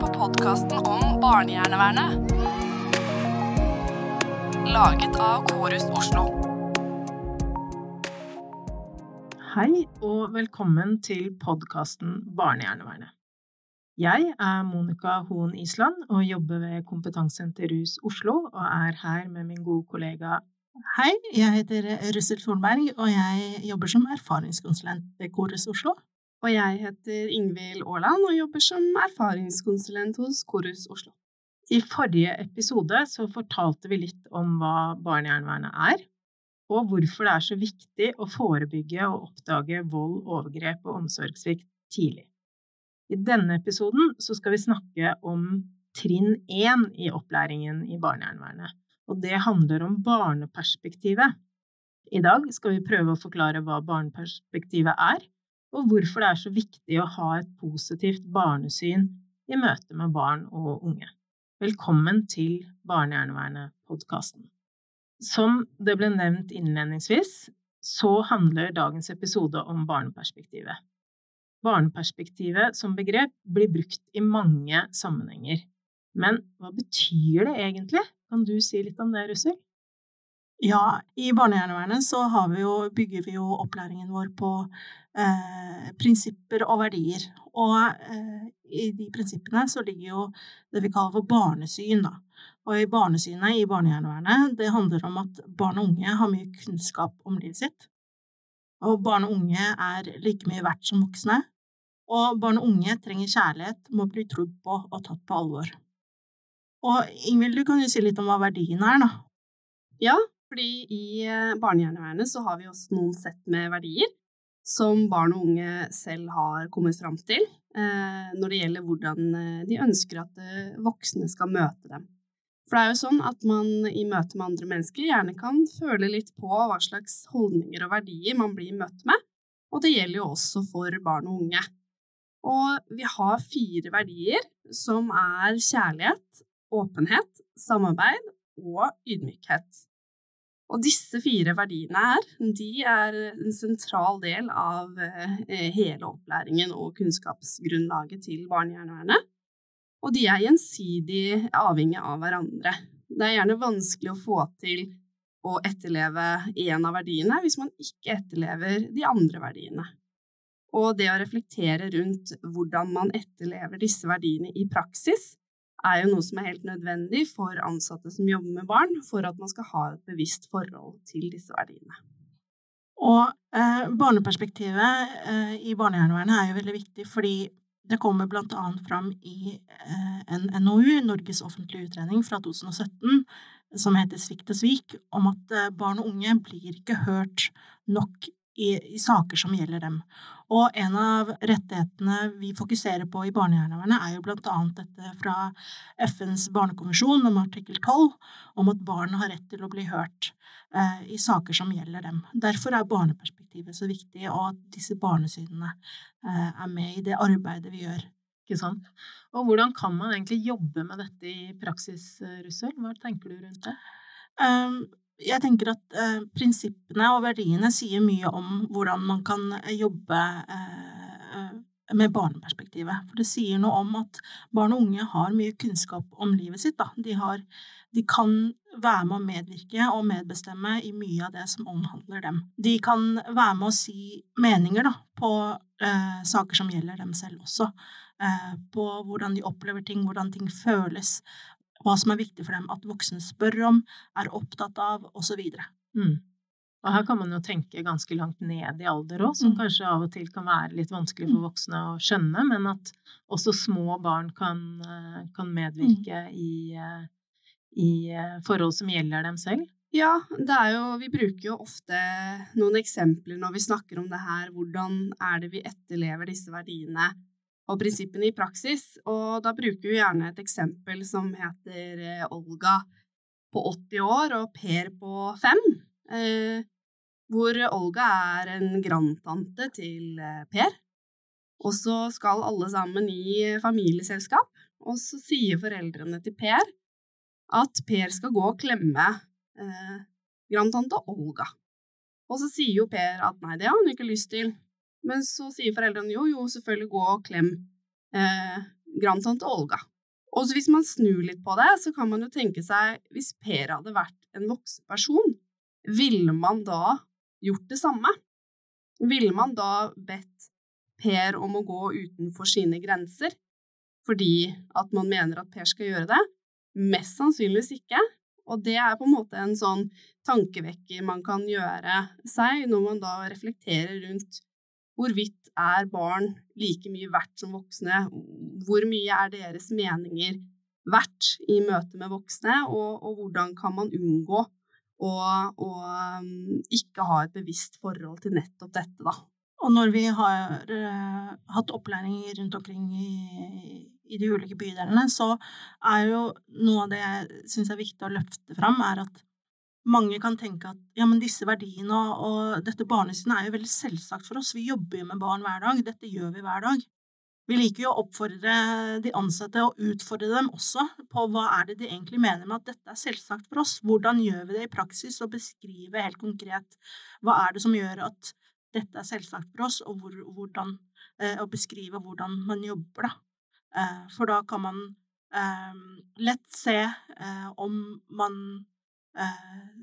på podkasten om barnehjernevernet. Laget av Korus Oslo. Hei og velkommen til podkasten Barnehjernevernet. Jeg er Monica Hoen Island og jobber ved Kompetansesenter Rus Oslo og er her med min gode kollega Hei, jeg heter Russel Solberg, og jeg jobber som erfaringskonsulent ved Korus Oslo. Og jeg heter Ingvild Aaland og jobber som erfaringskonsulent hos Korus Oslo. I forrige episode så fortalte vi litt om hva barnehjernevernet er, og hvorfor det er så viktig å forebygge og oppdage vold, overgrep og omsorgssvikt tidlig. I denne episoden så skal vi snakke om trinn én i opplæringen i barnehjernevernet, og det handler om barneperspektivet. I dag skal vi prøve å forklare hva barneperspektivet er, og hvorfor det er så viktig å ha et positivt barnesyn i møte med barn og unge. Velkommen til Barnehjernevernet-podkasten. Som det ble nevnt innledningsvis, så handler dagens episode om barneperspektivet. Barneperspektivet som begrep blir brukt i mange sammenhenger. Men hva betyr det egentlig? Kan du si litt om det, Russel? Ja, i barnehjernevernet så vi jo, bygger vi jo opplæringen vår på eh, prinsipper og verdier. Og eh, i de prinsippene så ligger jo det vi kaller for barnesyn, da. Og i barnesynet i barnehjernevernet, det handler om at barn og unge har mye kunnskap om livet sitt. Og barn og unge er like mye verdt som voksne. Og barn og unge trenger kjærlighet, må bli trodd på og tatt på alvor. Og Ingvild, du kan jo si litt om hva verdien er, da. Ja, fordi i eh, barnehjernevernet så har vi også noen sett med verdier som barn og unge selv har kommet fram til eh, når det gjelder hvordan eh, de ønsker at voksne skal møte dem. For det er jo sånn at man i møte med andre mennesker gjerne kan føle litt på hva slags holdninger og verdier man blir møtt med, og det gjelder jo også for barn og unge. Og vi har fire verdier som er kjærlighet, åpenhet, samarbeid og ydmykhet. Og disse fire verdiene her, de er en sentral del av eh, hele opplæringen og kunnskapsgrunnlaget til barnehjernevernet. Og de er gjensidig avhengig av hverandre. Det er gjerne vanskelig å få til å etterleve én av verdiene hvis man ikke etterlever de andre verdiene. Og det å reflektere rundt hvordan man etterlever disse verdiene i praksis, er jo noe som er helt nødvendig for ansatte som jobber med barn, for at man skal ha et bevisst forhold til disse verdiene. Og eh, barneperspektivet eh, i barnehjernevernet er jo veldig viktig, fordi det kommer annet fram i eh, en NOU, Norges offentlige utredning fra 2017, som heter Svikt og svik, om at eh, barn og unge blir ikke hørt nok i, i, saker som gjelder dem. Og en av rettighetene vi fokuserer på i barnehjernevernet, er jo blant annet dette fra FNs barnekonvensjon om artikkel 12, om at barn har rett til å bli hørt eh, i saker som gjelder dem. Derfor er barneperspektivet så viktig, og at disse barnesynene eh, er med i det arbeidet vi gjør. Ikke sant? Og hvordan kan man egentlig jobbe med dette i praksis, Russel? Hva tenker du rundt det? Um, jeg tenker at eh, prinsippene og verdiene sier mye om hvordan man kan eh, jobbe eh, med barneperspektivet. For det sier noe om at barn og unge har mye kunnskap om livet sitt. De, har, de, kan være med å medvirke og medbestemme i mye av det som omhandler dem. De kan være med å si meninger da, på eh, saker som gjelder dem selv også. Eh, på hvordan de opplever ting, hvordan ting føles, hva som er viktig for dem at voksne spør om, er opptatt av, osv. Mm. Og her kan man jo tenke ganske langt ned i alder òg, som mm. kanskje av og til kan være litt vanskelig for mm. voksne å skjønne, men at også små barn kan, eh, kan medvirke mm. i, eh, i, eh, forhold som gjelder dem selv. Ja, det er jo Vi bruker jo ofte noen eksempler når vi snakker om det her. Hvordan er det vi etterlever disse verdiene og prinsippene i praksis. Og da bruker vi gjerne et eksempel som heter eh, Olga på 80 år og Per på 5. Eh, hvor Olga er en grandtante til eh, Per. Og så skal alle sammen i familieselskap, og så sier foreldrene til Per at Per skal gå og klemme eh, grandtante Olga. Og så sier jo Per at nei, det har han ikke lyst til. Men så sier foreldrene jo, jo, selvfølgelig gå og klem eh, grandtante Olga. Og så hvis man snur litt på det, så kan man jo tenke seg hvis Per hadde vært en voksen person, ville man da gjort det samme? Ville man da bedt Per om å gå utenfor sine grenser fordi at man mener at Per skal gjøre det? Mest sannsynligvis ikke. Og det er på en måte en sånn tankevekker man kan gjøre seg når man da reflekterer rundt hvorvidt er barn like mye verdt som voksne? Hvor mye er deres meninger verdt i møte med voksne, og, og hvordan kan man unngå å, å um, ikke ha et bevisst forhold til nettopp dette, da? Og når vi har uh, hatt opplæring rundt omkring i, i, de ulike bydelene, så er jo noe av det jeg syns er viktig å løfte fram, er at mange kan tenke at ja, men disse verdiene og, og dette barnesynet er jo veldig selvsagt for oss. Vi jobber jo med barn hver dag. Dette gjør vi hver dag. Vi liker jo å oppfordre de ansatte og utfordre dem også på hva er det de egentlig mener med at dette er selvsagt for oss. Hvordan gjør vi det i praksis, og beskrive helt konkret hva er det som gjør at dette er selvsagt for oss, og hvor, hvordan, eh, beskrive hvordan man jobber, da. Eh, for da kan man eh, lett se eh, om man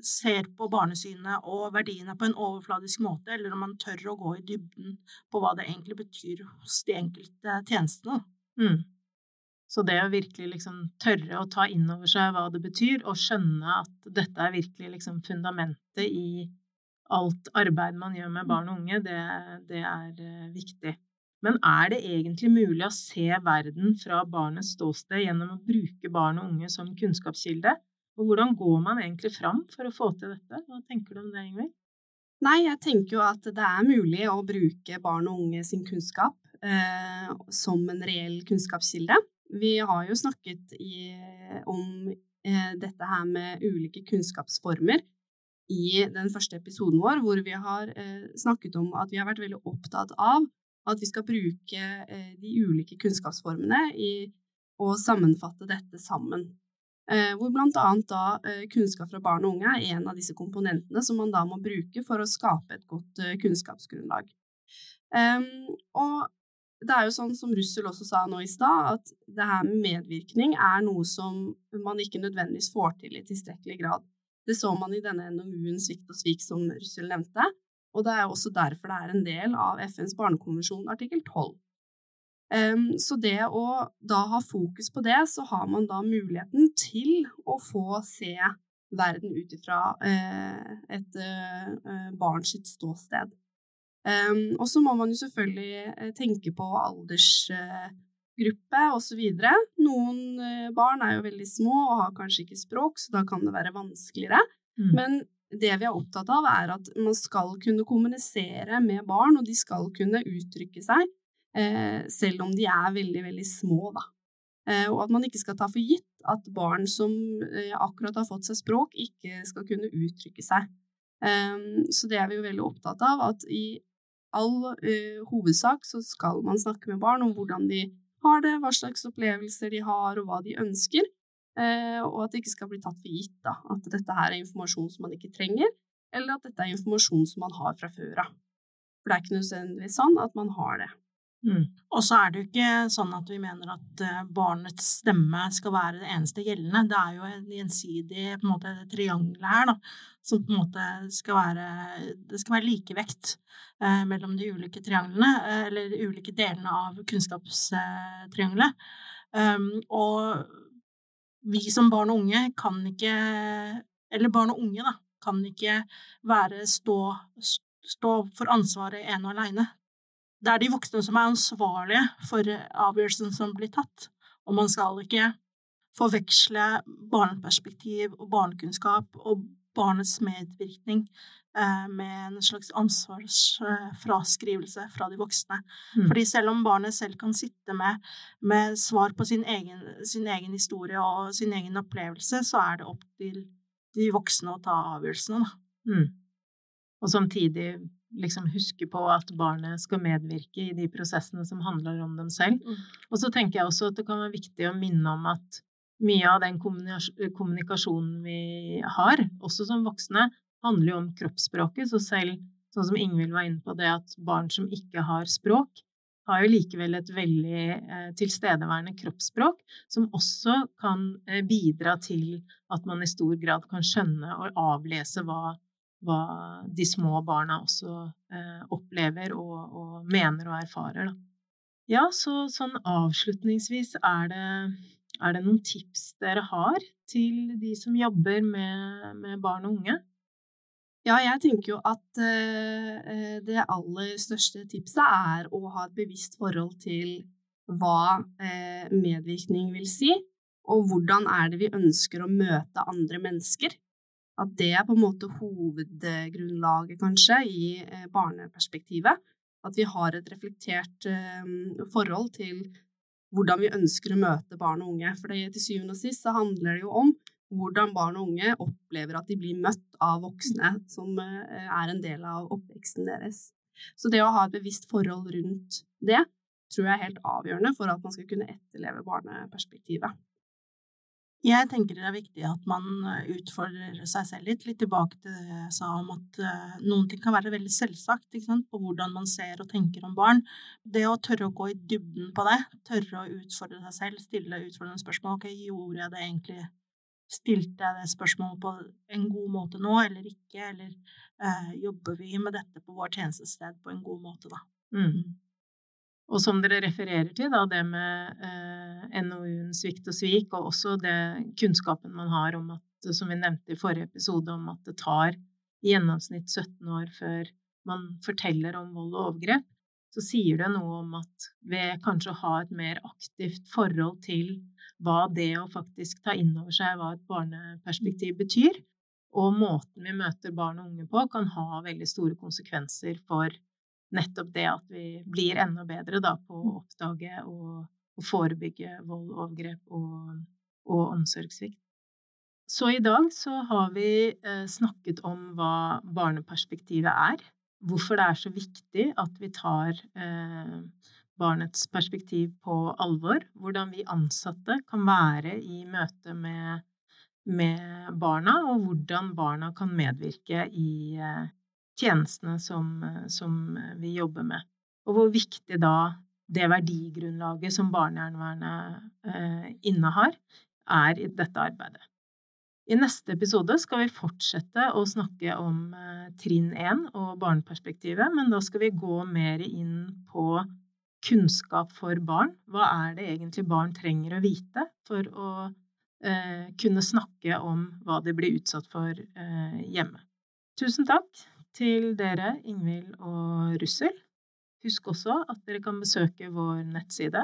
ser på barnesynet og verdiene på en overfladisk måte, eller om man tør å gå i dybden på hva det egentlig betyr hos de enkelte tjenestene. Mm. Så det å virkelig liksom tørre å ta inn over seg hva det betyr, og skjønne at dette er virkelig liksom fundamentet i alt arbeid man gjør med barn og unge, det, det er uh, viktig. Men er det egentlig mulig å se verden fra barnets ståsted gjennom å bruke barn og unge som kunnskapskilde? Og hvordan går man egentlig fram for å få til dette? Hva tenker du om det, Ingvild? Nei, jeg tenker jo at det er mulig å bruke barn og unge sin kunnskap eh, som en reell kunnskapskilde. Vi har jo snakket i, om eh, dette her med ulike kunnskapsformer i den første episoden vår, hvor vi har eh, snakket om at vi har vært veldig opptatt av at vi skal bruke eh, de ulike kunnskapsformene i å sammenfatte dette sammen. Eh, hvor bl.a. da eh, kunnskap fra barn og unge er en av disse komponentene som man da må bruke for å skape et godt eh, kunnskapsgrunnlag. Og det er jo sånn som Russel også sa nå i stad, at det her med medvirkning er noe som man ikke nødvendigvis får til i tilstrekkelig grad. Det så man i denne NOU-en Svikt og svik, som Russel nevnte, og det er også derfor det er en del av FNs barnekonvensjon artikkel 12. Så det å da ha fokus på det, så har man da muligheten til å få se verden ut ifra eh, et eh, barns ståsted. Og så må man jo selvfølgelig eh, tenke på aldersgruppe osv. Noen barn er jo veldig små og har kanskje ikke språk, så da kan det være vanskeligere. Mm. Men det vi er opptatt av, er at man skal kunne kommunisere med barn, og de skal kunne uttrykke seg Eh, selv om de er veldig, veldig små, da. Eh, og at man ikke skal ta for gitt at barn som eh, akkurat har fått seg språk, ikke skal kunne uttrykke seg. Så det er vi jo veldig opptatt av, at i all hovedsak så skal man snakke med barn om hvordan de har det, hva slags opplevelser de har, og hva de ønsker. og at det ikke skal bli tatt for gitt da, at dette her er informasjon som man ikke trenger, eller at dette er informasjon som man har fra før av. For det er ikke nødvendigvis sånn at man har det. Mm. Og så er det jo ikke sånn at vi mener at eh, barnets stemme skal være det eneste gjeldende. Det er jo en gjensidig på en måte, triangel her, da, som på en måte skal være Det skal være likevekt eh, mellom de ulike trianglene, eh, eller de ulike delene av kunnskapstriangelet. Um, og vi som barn og unge kan ikke Eller barn og unge, da, kan ikke være stå, stå for ansvaret ene og aleine det er de voksne som er ansvarlige for avgjørelsen som blir tatt, og man skal ikke forveksle barneperspektiv og barnekunnskap og barnets medvirkning eh, med en slags ansvarsfraskrivelse fra de voksne. Mm. Fordi selv om barnet selv kan sitte med, med svar på sin egen, sin egen, historie og sin egen opplevelse, så er det opp til de voksne å ta avgjørelsene, da. Mm. Og samtidig liksom huske på at barnet skal medvirke i de prosessene som handler om dem selv. Mm. Og så tenker jeg også at det kan være viktig å minne om at mye av den kommunikasjonen vi har, også som voksne, handler jo om kroppsspråket. Så selv sånn som Ingvild var inne på det at barn som ikke har språk, har jo likevel et veldig eh, tilstedeværende kroppsspråk, som også kan eh, bidra til at man i stor grad kan skjønne og avlese hva, hva de små barna også eh, opplever og, og, mener og erfarer. Da. Ja, så sånn avslutningsvis er det, er det noen tips dere har til de som jobber med, med barn og unge? Ja, jeg tenker jo at eh, det aller største tipset er å ha et bevisst forhold til hva eh, medvirkning vil si, og hvordan er det vi ønsker å møte andre mennesker. At det er på en måte hovedgrunnlaget, kanskje, i uh, barneperspektivet. At vi har et reflektert forhold til hvordan vi ønsker å møte barn og unge. For til syvende og sist så handler det jo om hvordan barn og unge opplever at de blir møtt av voksne som eh, er en del av oppveksten deres. Så det å ha et bevisst forhold rundt det tror jeg er helt avgjørende for at man skal kunne etterleve barneperspektivet. Jeg tenker det er viktig at man eh, utfordrer seg selv litt. Litt tilbake til det jeg sa om at uh, noen ting kan være veldig selvsagt på hvordan man ser og tenker om barn. Det å tørre å gå i dybden på det, tørre å utfordre seg selv, stille utfordrende spørsmål Ok, gjorde jeg det egentlig Stilte jeg det spørsmålet på en god måte nå, eller ikke? Eller eh, jobber vi med dette på vår tjenestested på en god måte, da? Mm. Og som dere refererer til, da, det med eh, NOU-en Svikt og svik, og også det kunnskapen man har om at, som vi nevnte i forrige episode, om at det tar i gjennomsnitt 17 år før man forteller om vold og overgrep, så sier det noe om at ved kanskje å ha et mer aktivt forhold til hva det å faktisk ta inn over seg hva et barneperspektiv betyr, og måten vi møter barn og unge på, kan ha veldig store konsekvenser for nettopp det at vi blir enda bedre da, på å oppdage og, og forebygge vold, overgrep og, og, omsorgssvikt. Så i dag så har vi eh, snakket om hva barneperspektivet er, hvorfor det er så viktig at vi tar eh, barnets perspektiv på alvor. Hvordan vi ansatte kan være i møte med, med barna, og hvordan barna kan medvirke i eh, tjenestene som, som, vi jobber med. Og hvor viktig da det verdigrunnlaget som barnevernet eh, innehar, er i dette arbeidet. I neste episode skal vi fortsette å snakke om eh, trinn 1 og barneperspektivet, men da skal vi gå mer inn på kunnskap for barn. Hva er det egentlig barn trenger å vite for å eh, kunne snakke om hva de blir utsatt for eh, hjemme? Tusen takk til dere, Ingvild og Russel. Husk også at dere kan besøke vår nettside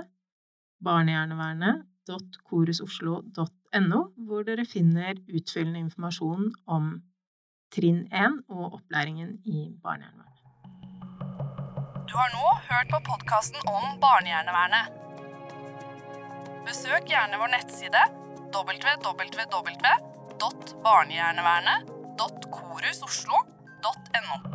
barnehjernevernet.korusoslo.no, hvor dere finner utfyllende informasjon om trinn 1 og opplæringen i barnehjernevernet. Du har nå hørt på podkasten om barnehjernevernet. Besøk gjerne vår nettside www.barnehjernevernet.korusoslo.no. .no.